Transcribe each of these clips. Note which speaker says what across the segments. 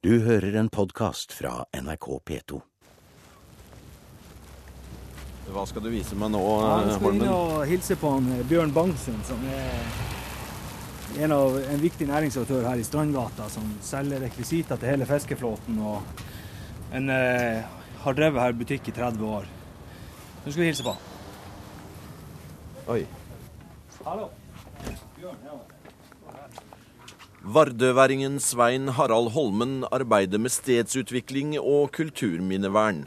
Speaker 1: Du hører en podkast fra NRK P2.
Speaker 2: Hva skal du vise meg nå,
Speaker 3: Ja, jeg skal inn og hilse på han eh, Bjørn Bangsen, som er en, av, en viktig næringsaktør her i Strandgata, som selger rekvisitter til hele fiskeflåten. og en, eh, har drevet her butikk i 30 år. Nå skal vi hilse på han.
Speaker 2: Oi.
Speaker 3: Hallo.
Speaker 2: Vardøværingen Svein Harald Holmen arbeider med stedsutvikling og kulturminnevern.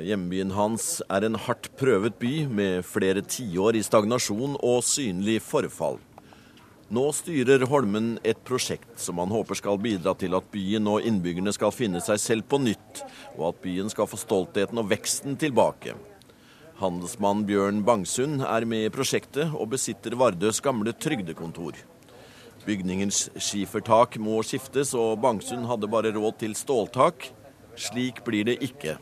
Speaker 2: Hjembyen hans er en hardt prøvet by med flere tiår i stagnasjon og synlig forfall. Nå styrer Holmen et prosjekt som han håper skal bidra til at byen og innbyggerne skal finne seg selv på nytt, og at byen skal få stoltheten og veksten tilbake. Handelsmann Bjørn Bangsund er med i prosjektet og besitter Vardøs gamle trygdekontor. Bygningens skifertak må skiftes, og Bangsund hadde bare råd til ståltak. Slik blir det ikke.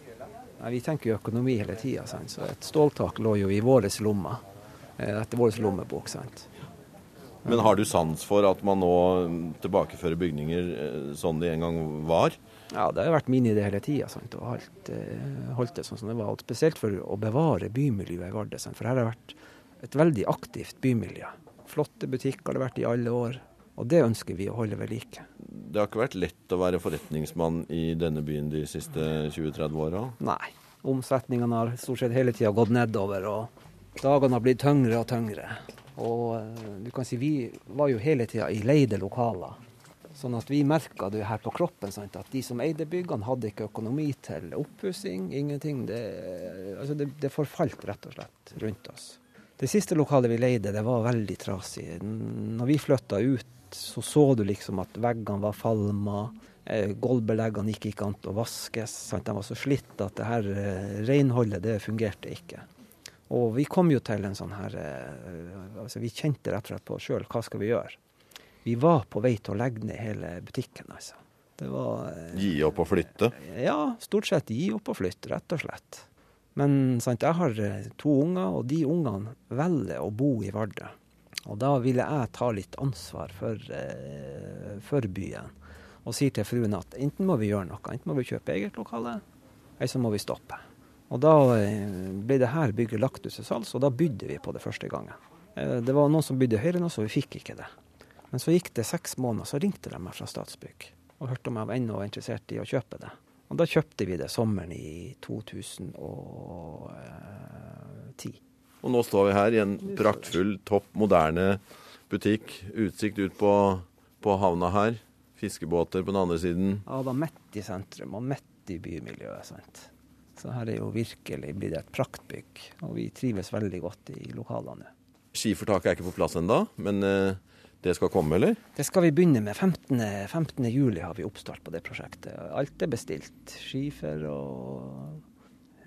Speaker 4: Nei, vi tenker jo økonomi hele tida, så et ståltak lå jo i vår lomme. eh, Etter vår lommebok. sant?
Speaker 2: Men har du sans for at man nå tilbakefører bygninger eh, sånn de en gang var?
Speaker 4: Ja, det har vært min idé hele tida, og holdt, eh, holdt det sånn som det var. Og spesielt for å bevare bymiljøet i Vardø, for her har det vært et veldig aktivt bymiljø. Flotte butikker har det vært i alle år, og det ønsker vi å holde ved like.
Speaker 2: Det har ikke vært lett å være forretningsmann i denne byen de siste 20-30 åra?
Speaker 4: Nei. Omsetningene har stort sett hele tida gått nedover, og dagene har blitt tyngre og tyngre. Og eh, du kan si vi var jo hele tida i leide lokaler. Sånn at vi merka det her på kroppen, sant? at de som eide byggene, hadde ikke økonomi til oppussing. Ingenting. Det, altså det, det forfalt rett og slett rundt oss. Det siste lokalet vi leide, det var veldig trasig. Når vi flytta ut, så så du liksom at veggene var falma. Eh, Gulvbeleggene gikk ikke an å vaskes. Sant? De var så slitt at det her eh, renholdet, det fungerte ikke. Og vi kom jo til en sånn her eh, altså Vi kjente rett og slett på sjøl hva skal vi gjøre. Vi var på vei til å legge ned hele butikken, altså. Det var
Speaker 2: Gi opp og flytte?
Speaker 4: Ja, stort sett gi opp og flytte, rett og slett. Men sant, jeg har to unger, og de ungene velger å bo i Vardø. Og da ville jeg ta litt ansvar for, eh, for byen. Og sier til fruen at enten må vi gjøre noe, enten må vi kjøpe eget lokale, eller så må vi stoppe. Og da eh, ble det her bygget lagt ut til salgs, og da bydde vi på det første gangen. Eh, Det var noen som bydde høyere oss, og vi fikk ikke det. Men så gikk det seks måneder, så ringte de meg fra Statsbygg og hørte om jeg var ennå interessert i å kjøpe det. Og da kjøpte vi det sommeren i 2010.
Speaker 2: Og nå står vi her i en praktfull, topp moderne butikk. Utsikt ut på, på havna her. Fiskebåter på den andre siden.
Speaker 4: Ja, da midt i sentrum og midt i bymiljøet. sant? Så her er jo virkelig blitt et praktbygg, og vi trives veldig godt i lokalene.
Speaker 2: Skifertaket er ikke på plass ennå, men eh, det skal komme, eller?
Speaker 4: Det skal vi begynne med. 15. 15. juli har vi oppstart på det prosjektet. Alt er bestilt. Skifer og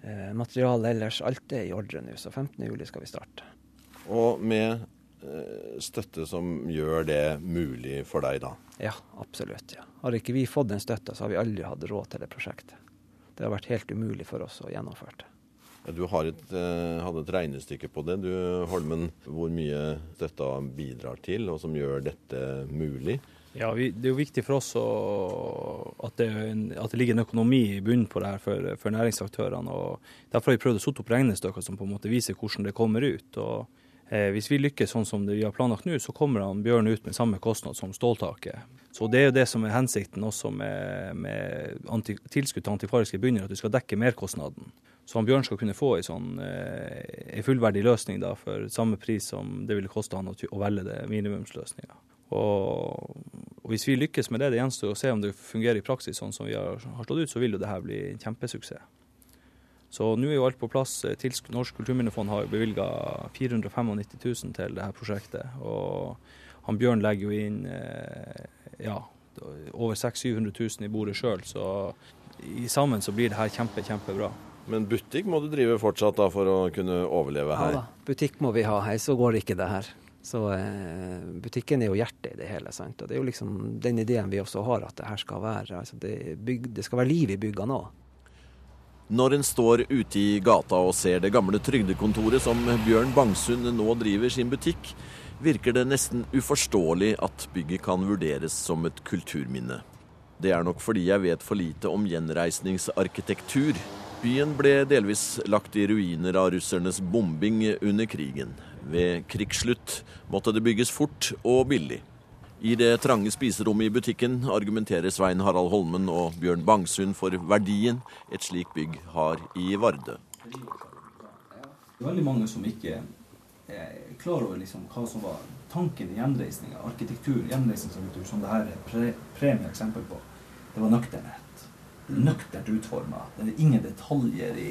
Speaker 4: eh, materiale ellers. Alt er i ordre nå, så 15. juli skal vi starte.
Speaker 2: Og med eh, støtte som gjør det mulig for deg, da.
Speaker 4: Ja, absolutt. ja. Har ikke vi fått den støtta, så har vi aldri hatt råd til det prosjektet. Det har vært helt umulig for oss å gjennomføre det.
Speaker 2: Du har et, eh, hadde et regnestykke på det, du Holmen. Hvor mye dette bidrar til, og som gjør dette mulig.
Speaker 3: Ja, vi, Det er jo viktig for oss å, at, det, at det ligger en økonomi i bunnen på det her for, for næringsaktørene. og Derfor har vi prøvd å sette opp regnestykker som på en måte viser hvordan det kommer ut. og eh, Hvis vi lykkes sånn som vi har planlagt nå, så kommer han Bjørn ut med samme kostnad som ståltaket. Så Det er jo det som er hensikten også med, med anti, tilskudd til antikvariske bygninger, at du skal dekke merkostnaden. Så han Bjørn skal kunne få en sånn, eh, fullverdig løsning da, for samme pris som det ville koste han å, å velge det minimumsløsninga. Og, og hvis vi lykkes med det, det gjenstår å se om det fungerer i praksis sånn som vi har, har slått ut, så vil jo det her bli en kjempesuksess. Så nå er jo alt på plass. Norsk kulturminnefond har bevilga 495 000 til det her prosjektet. Og han Bjørn legger jo inn eh, ja, over 600 000-700 000 i bordet sjøl, så i sammen så blir det her kjempe, kjempebra.
Speaker 2: Men butikk må du drive fortsatt da for å kunne overleve her?
Speaker 4: Ja da, butikk må vi ha her, så går det ikke det her. Så eh, butikken er jo hjertet i det hele. sant? Og Det er jo liksom den ideen vi også har, at det her skal være altså det, bygg, det skal være liv i byggene òg.
Speaker 2: Når en står ute i gata og ser det gamle trygdekontoret som Bjørn Bangsund nå driver sin butikk, virker det nesten uforståelig at bygget kan vurderes som et kulturminne. Det er nok fordi jeg vet for lite om gjenreisningsarkitektur. Byen ble delvis lagt i ruiner av russernes bombing under krigen. Ved krigsslutt måtte det bygges fort og billig. I det trange spiserommet i butikken argumenterer Svein Harald Holmen og Bjørn Bangsund for verdien et slikt bygg har i Vardø.
Speaker 3: Det er veldig mange som ikke er klar over liksom hva som var tanken i gjenreisninga. Arkitektur, gjenreisningsarkitektur, som dette er pre premie eksempel på. Det var nøkternhet. Nøkternt utforma. Det er ingen detaljer i,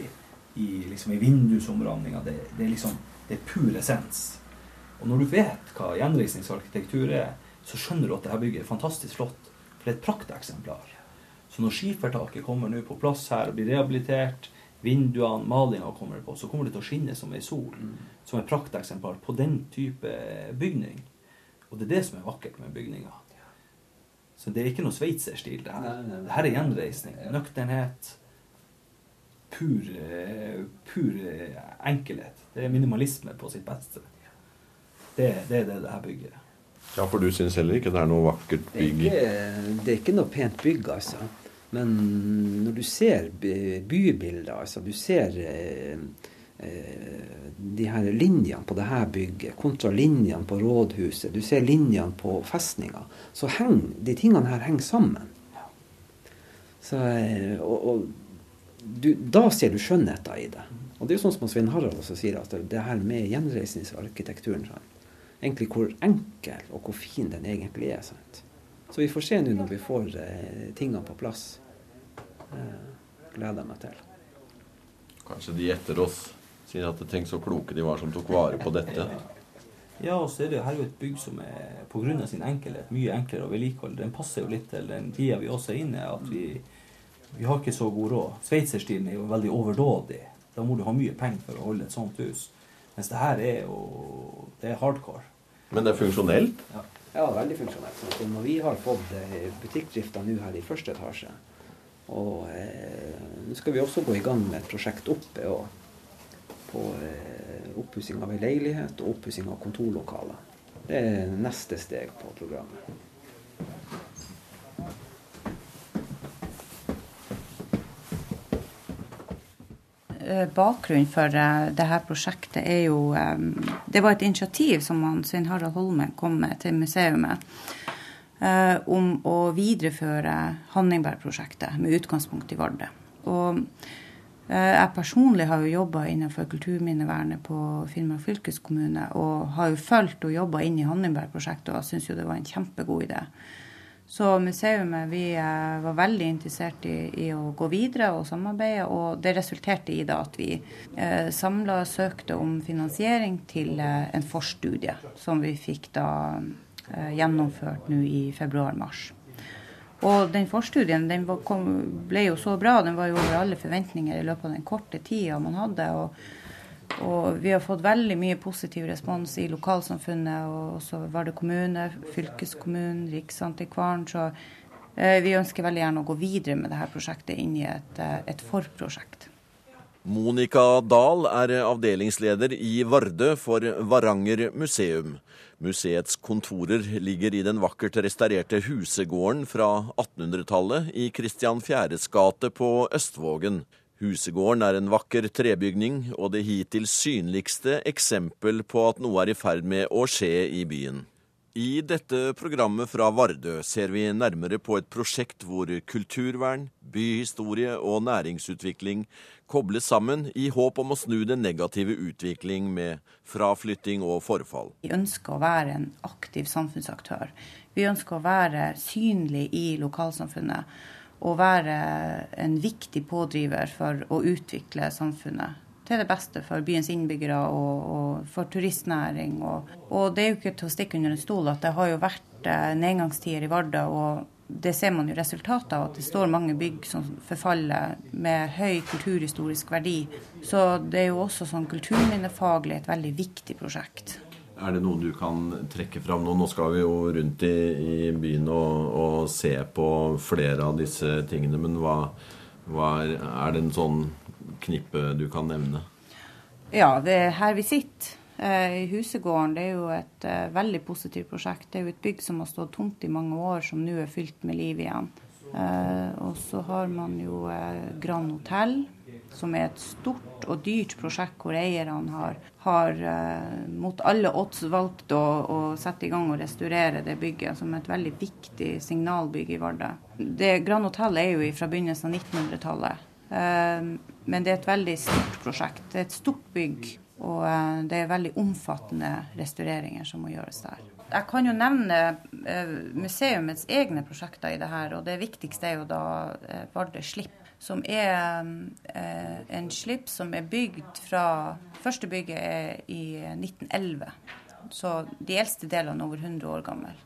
Speaker 3: i, liksom, i vindusomramninga. Det, det, er liksom det er pur essens. Og når du vet hva gjenreisningsarkitektur er, så skjønner du at dette bygget er fantastisk flott. For det er et prakteksemplar. Så når skifertaket kommer nå på plass her og blir rehabilitert, vinduene, malinga kommer på, så kommer det til å skinne som ei sol. Mm. Som et prakteksemplar på den type bygning. Og det er det som er vakkert med bygninga. Så det er ikke noe sveitserstil, det her. Det her er gjenreisning. Nøkternhet. Pur, pur enkelhet. Det er minimalisme på sitt beste. Det, det er det det her bygger.
Speaker 2: Ja, for du syns heller ikke det er noe vakkert bygg?
Speaker 4: Det er ikke, det er ikke noe pent bygg, altså. Men når du ser bybilder, altså du ser eh, eh, de her linjene på det her bygget kontra linjene på rådhuset, du ser linjene på festninga, så henger de tingene her henger sammen. Så, eh, og, og du, da ser du skjønnheten i det. Og det er jo sånn som Svein Harald også sier, at det her med gjenreisningsarkitekturen sånn, egentlig hvor enkel og hvor fin den egentlig er. Sant? Så vi får se nå når vi får eh, tingene på plass. Eh, gleder jeg meg til.
Speaker 2: Kanskje de etter oss sier at tenk så kloke de var som tok vare på dette.
Speaker 3: Ja, og så er det her jo et bygg som er pga. sin enkelhet mye enklere å vedlikeholde. Den passer jo litt til den tida vi også er inne at vi, vi har ikke så god råd. Sveitserstilen er jo veldig overdådig. Da må du ha mye penger for å holde et sånt hus. Mens det her er jo det er hardcore.
Speaker 2: Men det er funksjonelt?
Speaker 4: Ja, ja veldig funksjonelt. Så når vi har fått eh, butikkdrifta nå her i første etasje, og eh, nå skal vi også gå i gang med et prosjekt oppe og, på eh, oppussing av ei leilighet og oppussing av kontorlokaler. Det er neste steg på programmet.
Speaker 5: Bakgrunnen for det dette prosjektet er jo um, Det var et initiativ som Svein Harald Holme kom med til museet om å videreføre Hanningberg-prosjektet med utgangspunkt i Vardø. Og jeg personlig har jo jobba innenfor kulturminnevernet på Finnmark fylkeskommune og har jo fulgt og jobba inn i Hanningberg-prosjektet og syns jo det var en kjempegod idé. Så museet vi eh, var veldig interessert i, i, å gå videre og samarbeide, og det resulterte i da at vi eh, samla søkte om finansiering til eh, en forstudie, som vi fikk da eh, gjennomført nå i februar-mars. Og den forstudien den var, kom, ble jo så bra, den var jo over alle forventninger i løpet av den korte tida man hadde. og og vi har fått veldig mye positiv respons i lokalsamfunnet, og så var det kommune, fylkeskommunen, Riksantikvaren. Så eh, vi ønsker veldig gjerne å gå videre med dette prosjektet inn i et, eh, et forprosjekt.
Speaker 2: Monica Dahl er avdelingsleder i Vardø for Varanger museum. Museets kontorer ligger i den vakkert restaurerte husegården fra 1800-tallet i Kristian 4.s gate på Østvågen. Husegården er en vakker trebygning og det hittil synligste eksempel på at noe er i ferd med å skje i byen. I dette programmet fra Vardø ser vi nærmere på et prosjekt hvor kulturvern, byhistorie og næringsutvikling kobles sammen i håp om å snu den negative utvikling med fraflytting og forfall.
Speaker 5: Vi ønsker å være en aktiv samfunnsaktør. Vi ønsker å være synlig i lokalsamfunnet å være en viktig pådriver for å utvikle samfunnet til det beste for byens innbyggere og, og for turistnæring. Og, og, det er jo ikke til å stikke under en stol at det har jo vært nedgangstider i Vardø. og det ser man jo resultatet av, at det står mange bygg som forfaller med høy kulturhistorisk verdi. Så det er jo også sånn kulturminnefaglig et veldig viktig prosjekt.
Speaker 2: Er det noe du kan trekke fram nå? Nå skal vi jo rundt i, i byen og, og, se på flere av disse tingene. Men hva, hva er, er, det en sånn knippe du kan nevne?
Speaker 5: Ja, det er her vi sitter. Eh, I Husegården det er jo et uh, veldig positivt prosjekt. Det er jo et bygg som har stått tomt i mange år, som nå er fylt med liv igjen. Eh, og så har man jo eh, Grand Hotell, som er et stort og dyrt prosjekt hvor eierne har, har eh, mot alle odds valgt å, å, sette i gang og restaurere det bygget, som et veldig viktig signalbygg i Vardø. Det Grand Hotell er jo fra begynnelsen av 1900-tallet. Eh, men det er et veldig stort prosjekt. Det er et stort bygg, og eh, det er veldig omfattende restaureringer som må gjøres der. Jeg kan jo nevne uh, museumets egne prosjekter i det her. Og det viktigste er jo da uh, Vardø Slipp. Som er eh, en slipp som er bygd fra Første bygget er i 1911. Så de eldste delene er over 100 år gammel.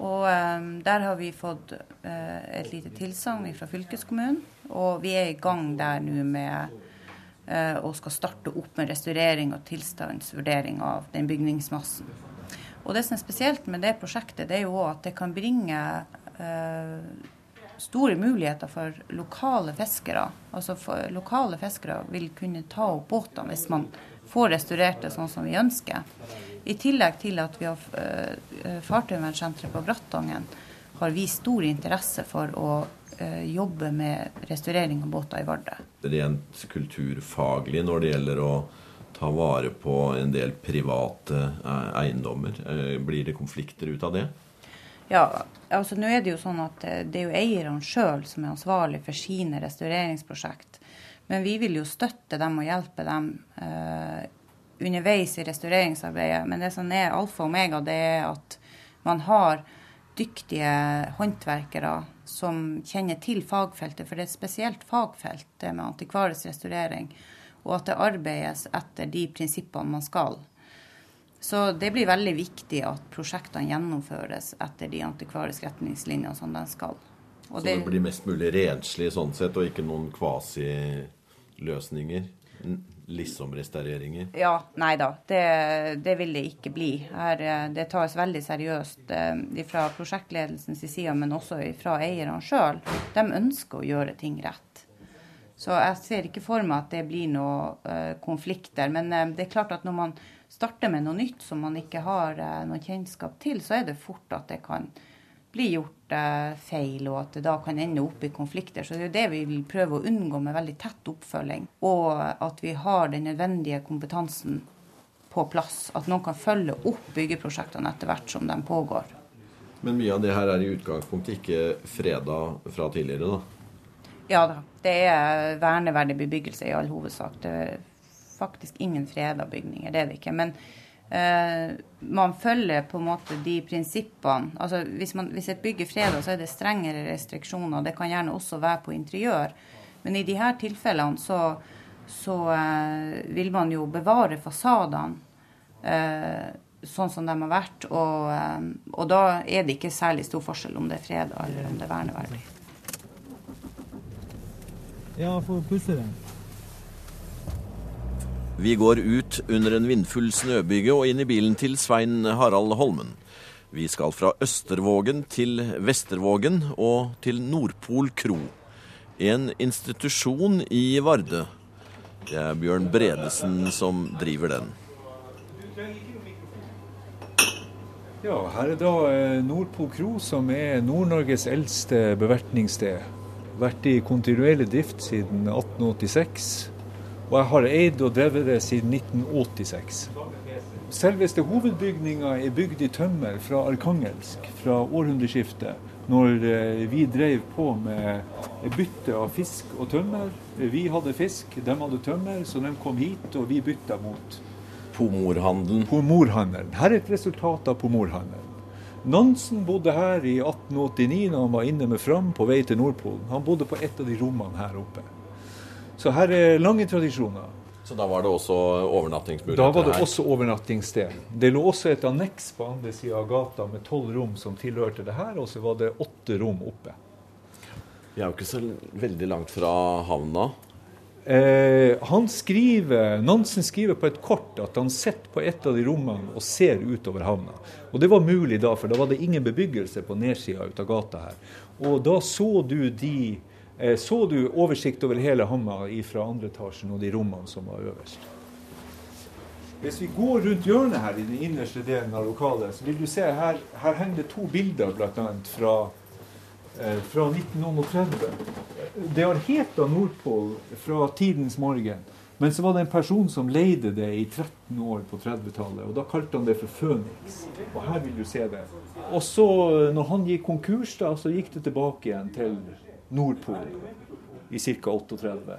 Speaker 5: Og eh, der har vi fått et lite tilsagn fra fylkeskommunen. Og vi er i gang der nå med og skal starte opp med restaurering og tilstandsvurdering av den bygningsmassen. Og det som er spesielt med det prosjektet, det er jo at det kan bringe eh, store muligheter for lokale fiskere. Altså for lokale fiskere vil kunne ta opp båtene hvis man får restaurert det sånn som vi ønsker. I tillegg til at vi har uh, Fartøyvernsenteret på Brattangen, har vist stor interesse for å uh, jobbe med restaurering av båter i Vardø.
Speaker 2: Rent kulturfaglig når det gjelder å ta vare på en del private eiendommer. Blir det konflikter ut av det?
Speaker 5: Ja, altså nå er det jo sånn at eh, det er jo eierne sjøl som er ansvarlig for sine restaureringsprosjekt. Men vi vil jo støtte dem og hjelpe dem eh, underveis i restaureringsarbeidet. Men det som er alfa og omega, det er at man har dyktige håndverkere som kjenner til fagfeltet, for det er et spesielt fagfelt, med antikvarisk restaurering og at det arbeides etter de prinsippene man skal. Så det blir veldig viktig at prosjektene gjennomføres etter de antikvariske retningslinjene som de skal.
Speaker 2: Og så det, det blir mest mulig renslig sånn sett, og ikke noen kvasiløsninger? Liksom-restaureringer?
Speaker 5: Ja, nei da. Det, det, vil det ikke bli. Her, eh, det tas veldig seriøst eh, fra prosjektledelsens side, men også fra eierne sjøl. De ønsker å gjøre ting rett. Så jeg ser ikke for meg at det blir noen eh, konflikter. Men eh, det er klart at når man starter med noe nytt som man ikke har uh, noe kjennskap til, så er det fort at det kan bli gjort feil, og at det da kan ende opp i konflikter. Så det er jo det vi vil prøve å unngå med veldig tett oppfølging. Og at vi har den nødvendige kompetansen på plass. At noen kan følge opp byggeprosjektene etter hvert som de pågår.
Speaker 2: Men mye av det her er i utgangspunktet ikke freda fra tidligere, da?
Speaker 5: Ja da. Det er verneverdig bebyggelse i all hovedsak. Det faktisk ingen freda bygninger, det er det ikke. Men eh, man følger på en måte de prinsippene. Altså hvis, man, hvis et bygg er freda, så er det strengere restriksjoner. Det kan gjerne også være på interiør. Men i her tilfellene så, så eh, vil man jo bevare fasadene. Eh, sånn som de har vært. Og, eh, og, da er det ikke særlig stor forskjell om det er freda eller om det er verneverdig.
Speaker 6: Ja, få pusse den.
Speaker 2: Vi går ut under en vindfull snøbyge og inn i bilen til Svein Harald Holmen. Vi skal fra Østervågen til Vestervågen og til Nordpol kro. En institusjon i Vardø. Det er Bjørn Bredesen som driver den.
Speaker 6: Ja, her er da eh, Nordpol kro, som er Nord-Norges eldste bevertningssted vært i kontinuerlig drift siden 1886. Og jeg har eid og drevet det siden 1986. Selveste hovedbygninga er bygd i tømmer fra Arkangelsk fra århundreskiftet. Når eh, vi drev på med bytte av fisk og tømmer. Vi hadde fisk, de hadde tømmer, så de kom hit, og vi bytta mot
Speaker 2: Pomorhandelen.
Speaker 6: Pomorhandelen. Her er et resultat av pomorhandelen. Nansen bodde her i 1889 da han var inne med Fram på vei til Nordpolen. Han bodde på et av de rommene her oppe. Så her er lange tradisjoner.
Speaker 2: Så da var det også overnattingsmuligheter
Speaker 6: her? Da var det her. også overnattingssted. Det lå også et anneks på andre sida av gata med tolv rom som tilhørte det her, og så var det åtte rom oppe.
Speaker 2: Vi er jo ikke så veldig langt fra havna.
Speaker 6: Eh, han skriver, Nansen skriver på et kort at han sitter på et av de rommene og ser utover havna. Og Det var mulig da, for da var det ingen bebyggelse på nedsida av gata her. Og da så du, de, så du oversikt over hele havna fra andre etasjen og de rommene som var øverst. Hvis vi går rundt hjørnet her i den innerste delen av lokalet, så vil du se her, her henger det to bilder bl.a. fra eh, fra 1930. Det har heta Nordpol fra tidens morgen. Men så var det en person som leide det i 13 år på 30-tallet, og da kalte han det for Føniks. Og her vil du se det. Og så, når han gikk konkurs, da, så gikk det tilbake igjen til Nordpol i ca. 38.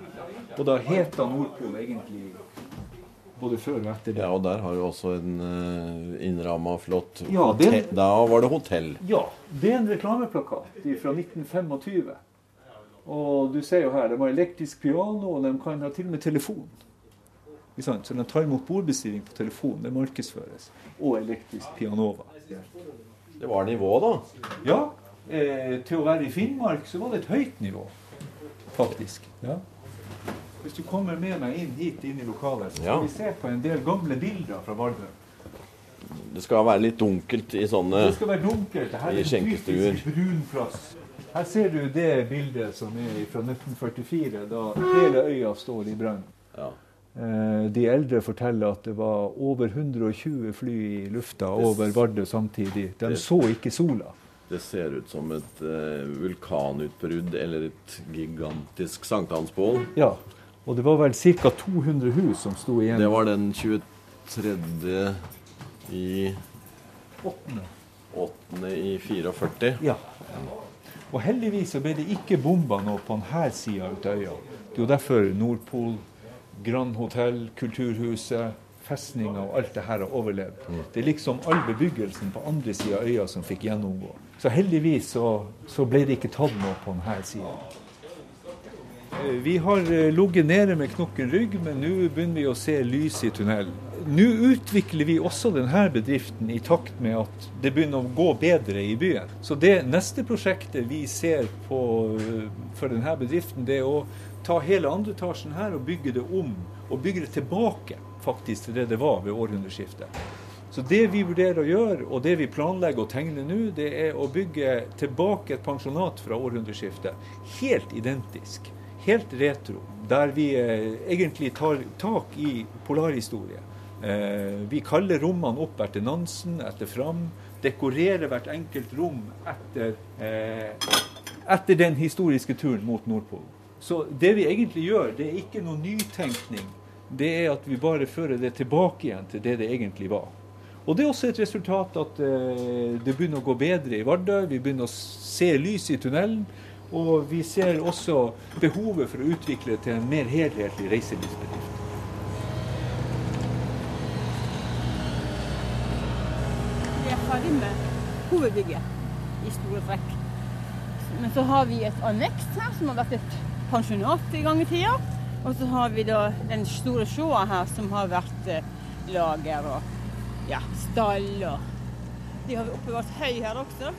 Speaker 6: Og da het det Nordpol egentlig både før og etter det.
Speaker 2: Ja, og der har du også en uh, innramma flott
Speaker 6: Ja,
Speaker 2: hotell. Da var det hotell.
Speaker 6: Ja, det er en reklameplakat fra 1925. Og du ser jo her, de har elektrisk piano, og de kan ha til og med telefon. Sant? Så de tar imot bordbestilling på telefon. Det markedsføres. Og elektrisk pianova.
Speaker 2: Det var nivå, da.
Speaker 6: Ja, eh, til å være i Finnmark så var det et høyt nivå, faktisk. Ja. Hvis du kommer med meg inn hit inn i lokalet, så skal
Speaker 2: Ja.
Speaker 6: vi se på en del gamle bilder fra Vardø.
Speaker 2: Det skal være litt dunkelt i sånne
Speaker 6: Det skal være dunkelt. Her er en
Speaker 2: skjenkestuer.
Speaker 6: typisk brun plass. Her ser du det bildet som er fra 1944, da hele øya står i brann.
Speaker 2: ja.
Speaker 6: Eh, De eldre forteller at det var over 120 fly i lufta over Vardø samtidig. De så ikke sola.
Speaker 2: Det ser ut som et eh, vulkanutbrudd eller et gigantisk sankthansbål.
Speaker 6: Ja, og det var vel ca. 200 hus som sto igjen.
Speaker 2: Det var den 23. i
Speaker 6: 8.
Speaker 2: 8. i 44.
Speaker 6: Ja. Og heldigvis så ble det ikke bomba noe på denne sida av øya. Det er jo derfor Nordpol, Grand Hotell, Kulturhuset, festninga og alt det her har overlevd. Det er liksom all bebyggelsen på andre sida av øya som fikk gjennomgå. Så heldigvis så, så ble det ikke tatt noe på denne sida. Vi har eh, ligget nede med knokken rygg, men nå begynner vi å se lys i tunnelen. Nå utvikler vi også denne bedriften i takt med at det begynner å gå bedre i byen. Så det neste prosjektet vi ser på eh, for denne bedriften, det er å ta hele andre etasjen her og bygge det om. Og bygge det tilbake faktisk til det det var ved århundreskiftet. Så det vi vurderer å gjøre, og det vi planlegger å tegne nå, det er å bygge tilbake et pensjonat fra århundreskiftet. Helt identisk. Helt retro. Der vi eh, egentlig tar tak i polarhistorie. Eh, vi kaller rommene opp etter Nansen, etter Fram. Dekorerer hvert enkelt rom etter, eh, etter den historiske turen mot Nordpolen. Så det vi egentlig gjør, det er ikke noe nytenkning. Det er at vi bare fører det tilbake igjen til det det egentlig var. Og det er også et resultat at eh, det begynner å gå bedre i Vardø. Vi begynner å se lys i tunnelen. Og vi ser også behovet for å utvikle til en mer helhetlig reiselivsbedrift.
Speaker 7: Vi er ferdig med hovedbygget i store trekk. Men så har vi et anneks her som har vært et pensjonat i gang i tida. Og så har vi da den store sjåa her som har vært eh, lager og ja, stall og De har oppbevart høy her også.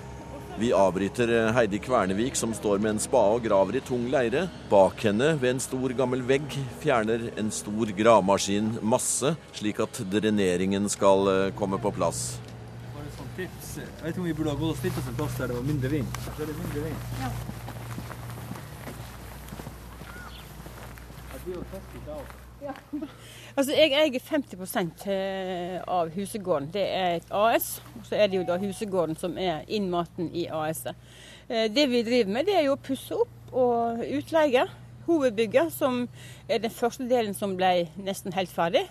Speaker 2: Vi avbryter eh, Heidi Kvernevik som står med en spade og graver i tung leire. Bak henne, ved en stor gammel vegg, fjerner en stor gravemaskin masse, slik at dreneringen skal eh, komme på plass.
Speaker 3: Bare et sånt tips. Jeg vet ikke om vi burde ha gått og stilt oss en plass der det var mindre vind. Så er det mindre vind.
Speaker 7: Altså, jeg eier 50 eh, av Husegården. Det er et AS. Og så er det jo da Husegården som er innmaten i AS-et. Eh, Det vi driver med, det er jo å pusse opp og utleie. Hovedbygget, som er den første delen som ble nesten helt ferdig.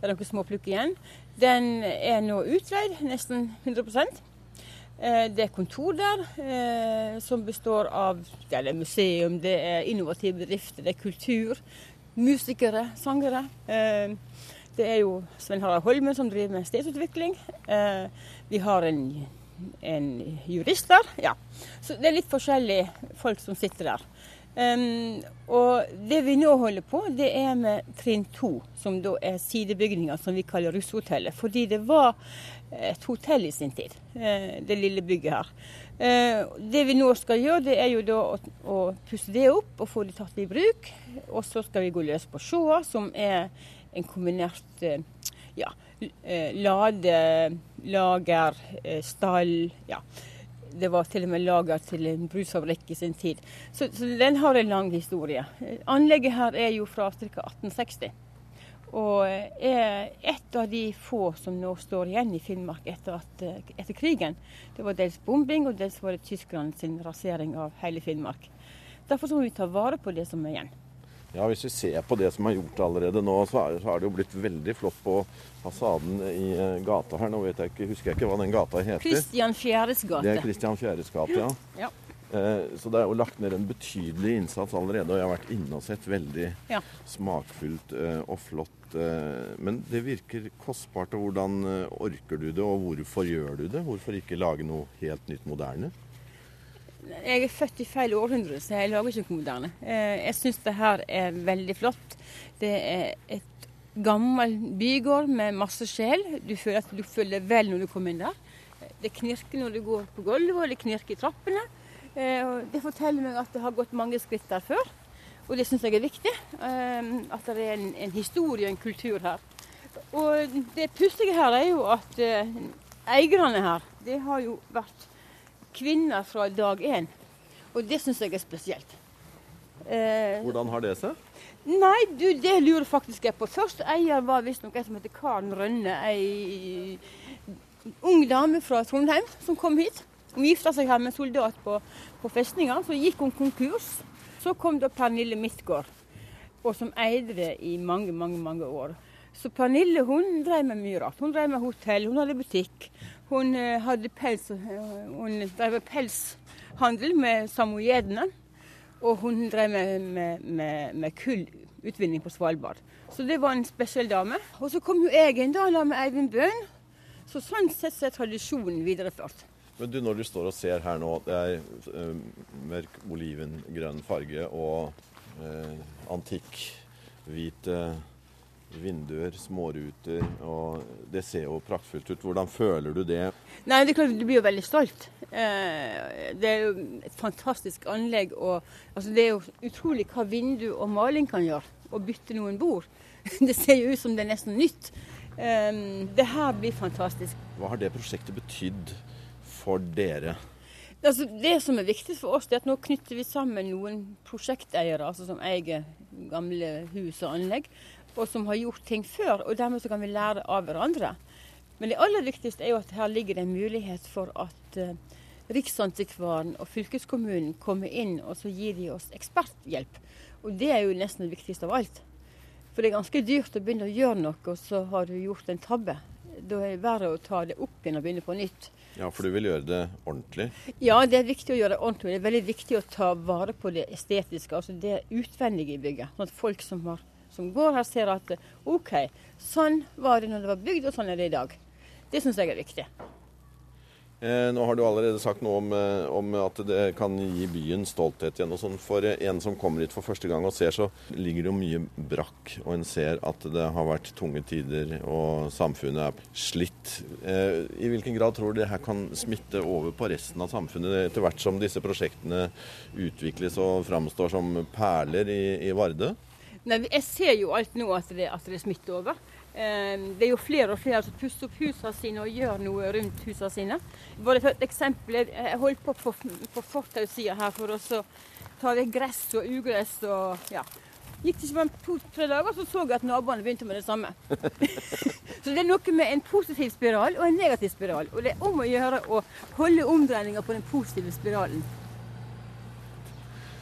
Speaker 7: Det er noen små plukk igjen. Den er nå utleid, nesten 100 Eh, Det er kontor der som består av det er museum, det er innovative bedrifter, det er kultur. Musikere, sangere. Eh, Det er jo Svein Harald Holmen som driver med stedsutvikling. Eh, Vi har en, en jurist der. Ja. Så det er litt forskjellige folk som sitter der. Um, og det vi nå holder på, det er med trinn to, som da er sidebygninger som vi kaller Russhotellet. Fordi det var et hotell i sin tid, eh, det lille bygget her. Eh, det vi nå skal gjøre, det er jo da å, å pusse det opp og få det tatt i bruk. Og så skal vi gå løs på sjåa, som er en kombinert eh, ja, eh, lade, lager, stall. ja. Det var til og med lager til en brusfabrikk i sin tid. Så, så den har en lang historie. Anlegget her er jo fra ca. 1860. Og er et av de få som nå står igjen i Finnmark etter, at, etter krigen. Det var dels bombing, og dels var det tyskerne sin rasering av hele Finnmark. Derfor må vi ta vare på det som er igjen.
Speaker 2: Ja, Hvis vi ser på det som er gjort allerede nå, så er, så er det jo blitt veldig flott på fasaden i eh, gata her. Nå vet jeg ikke, husker jeg ikke hva den gata heter.
Speaker 7: Kristian Fjæres gate.
Speaker 2: Det er Kristian Fjæres gate, ja.
Speaker 7: Ja.
Speaker 2: Eh, så det er jo lagt ned en betydelig innsats allerede, og jeg har vært inne og sett veldig
Speaker 7: Ja.
Speaker 2: smakfullt eh, og flott. eh, Men det virker kostbart. og Hvordan orker du det, og hvorfor gjør du det? Hvorfor ikke lage noe helt nytt moderne?
Speaker 7: Jeg er født i feil århundre, så jeg lager ikke noe moderne. Jeg syns det her er veldig flott. Det er et gammel bygård med masse sjel. Du føler at du føler vel når du kommer inn der. Det knirker når du går på gulvet, og det knirker i trappene. Eh, Det forteller meg at det har gått mange skritt der før. Og det syns jeg er viktig. eh, At det er en, en historie og en kultur her. Og det pussige her er jo at eh, eierne her, det har jo vært kvinner fra dag én. Og det syns jeg er spesielt.
Speaker 2: Hvordan har det seg?
Speaker 7: nei, du, det lurer faktisk jeg på. Først eier var visstnok en som heter Karen Rønne. Ei ung dame fra Trondheim som kom hit. Hun gifta seg her med en soldat på, på festninga. Så gikk hun konkurs. Så kom da Pernille Midtgaard, og som eide det i mange, mange, mange år. Så Pernille hun drev med mye rart. Hun drev med hotell, hun hadde butikk. Hun eh, hadde pels, eh, hun drev med pelshandel med samojedene. Og hun drev med, med, med, med kullutvinning på Svalbard. Så det var en spesiell dame. Og så kom jo jeg inn da, med Eivind Bøhn. Så sånn sett er tradisjonen videreført.
Speaker 2: Men du, Når du står og ser her nå, det er eh, mørk olivengrønn farge og eh, antikk hvite vinduer, småruter, og det ser jo praktfullt ut. Hvordan føler du det?
Speaker 7: Nei, det klart Du blir jo veldig stolt. Eh, det er jo et fantastisk anlegg. og altså, Det er jo utrolig hva vindu og maling kan gjøre. Å bytte noen bord. Det ser jo ut som det er nesten nytt. Det her blir fantastisk.
Speaker 2: Hva har det prosjektet betydd for dere?
Speaker 7: Altså, det som er viktig for oss, er at nå knytter vi sammen noen prosjekteiere altså som eier gamle hus og anlegg, og som har gjort ting før. og Dermed så kan vi lære av hverandre. Men det aller viktigste er jo at her ligger det en mulighet for at uh, Riksantikvaren og fylkeskommunen kommer inn og så gir de oss eksperthjelp. Og det er jo nesten det viktigste av alt. For det er ganske dyrt å begynne å gjøre noe, og så har du gjort en tabbe. Da er det verre å ta det opp igjen og begynne på nytt.
Speaker 2: Ja, for du vil gjøre det ordentlig?
Speaker 7: Ja, det er viktig å gjøre det ordentlig. Det er veldig viktig å ta vare på det estetiske, altså det utvendige i bygget. Sånn at folk som, har, som går her, ser at OK, sånn var det når det var bygd, og sånn er det i dag. Det syns jeg er viktig.
Speaker 2: Eh, nå har du allerede sagt noe om, eh, om at det kan gi byen stolthet igjen. og sånn. For eh, en som kommer hit for første gang og ser, så ligger det jo mye brakk. Og en ser at det har vært tunge tider, og samfunnet er slitt. I hvilken grad tror du det her kan smitte over på resten av samfunnet, etter hvert som disse prosjektene utvikles og framstår som perler i, i Vardø?
Speaker 7: Nei, jeg ser jo alt nå at det, at det smitter over. Eh, Det er jo flere og flere som pusser opp husene sine og gjør noe rundt husene sine. Bare for et eksempel, jeg holdt på på, på fortausida her for å ta vekk gress og ugress og ja. Gikk det ikke bare to-tre dager, så så jeg at naboene begynte med det samme. så det er noe med en positiv spiral og en negativ spiral. Og det er om å gjøre å holde omdreininga på den positive spiralen.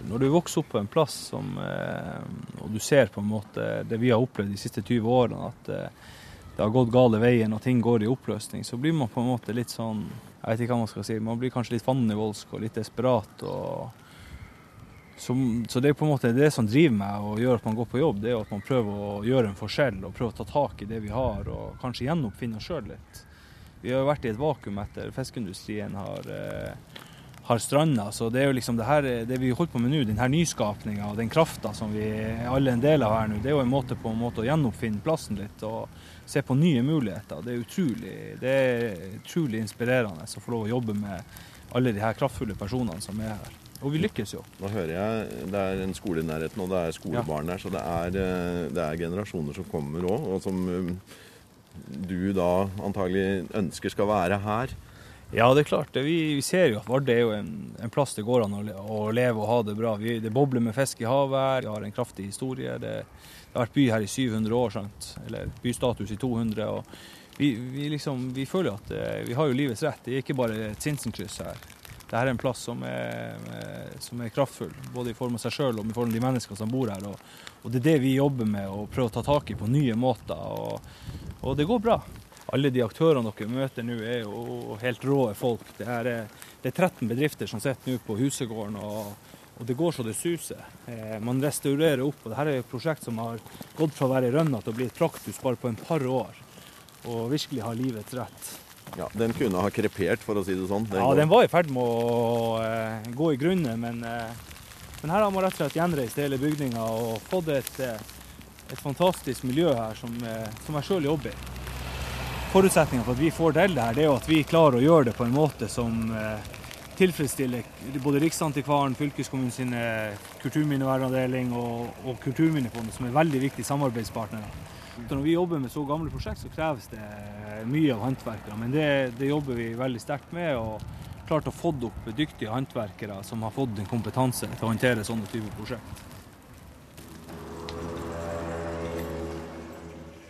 Speaker 3: Når du vokser opp på en plass som, eh, og du ser på en måte det vi har opplevd de siste 20 årene, at eh, det har gått gale veien og ting går i oppløsning, så blir man på en måte litt sånn Jeg vet ikke hva man skal si. Man blir kanskje litt fandenivoldsk og litt desperat. og som, så det er på en måte det som driver meg og gjør at man går på jobb, det er at man prøver å gjøre en forskjell og prøver å ta tak i det vi har, og kanskje gjenoppfinne oss sjøl litt. Vi har jo vært i et vakuum etter fiskeindustrien har, eh, har stranda, så det er jo liksom det her, det vi holder på med nå, den her nyskapninga og den krafta som vi alle en del av her nå, det er jo en måte på en måte å gjenoppfinne plassen litt og se på nye muligheter. Det er utrolig, det er utrolig inspirerende å få lov å jobbe med alle de her kraftfulle personene som er her. Og vi lykkes jo.
Speaker 2: Nå hører jeg det er en skole i nærheten, og det er skolebarn der, så det er, eh, det er generasjoner som kommer òg, og som eh, du da antagelig ønsker skal være her.
Speaker 3: Ja, det er klart. Vi, ser jo at Vardø er jo en, en, plass det går an å, leve og ha det bra. Vi, det bobler med fisk i havet. Vi har en kraftig historie. Det, det, har vært by her i 700 år, sant? eller bystatus i 200. og vi, vi, liksom, føler at det, vi har jo livets rett. Det er ikke bare et Sinsenkryss her. Dette er en plass som er, som er, kraftfull, både i form av seg sjøl og i form av de menneskene som bor her. Og, og, Det er det vi jobber med, å prøve å ta tak i på nye måter. Og, og det går bra alle de aktørene dere møter nå, er jo helt rå folk. Det er, det er 13 bedrifter som sitter nå på Husegården, og, og, det går så det suser. Eh, man restaurerer opp. og Dette er et prosjekt som har gått fra å være rønna til å bli et praktus bare på en par år. Og virkelig har livets rett.
Speaker 2: Ja, Den kunne ha krepert, for å si det sånn?
Speaker 3: Den ja, går. den var i ferd med å eh, gå i grunne, men, eh, men, her har man rett og slett gjenreist hele bygninga og fått et, uh, et fantastisk miljø her som, som jeg sjøl jobber i. Forutsetninga for at vi får til det her, det er jo at vi klarer å gjøre det på en måte som eh, tilfredsstiller både Riksantikvaren, fylkeskommunen sin kulturminnevernavdeling og, og Kulturminnefondet, som er veldig viktige samarbeidspartnere. Når vi jobber med så gamle prosjekt, så kreves det mye av håndverkere. Men det, det, jobber vi veldig sterkt med. og klart å få opp dyktige håndverkere som har fått en kompetanse til å håndtere sånne typer prosjekt.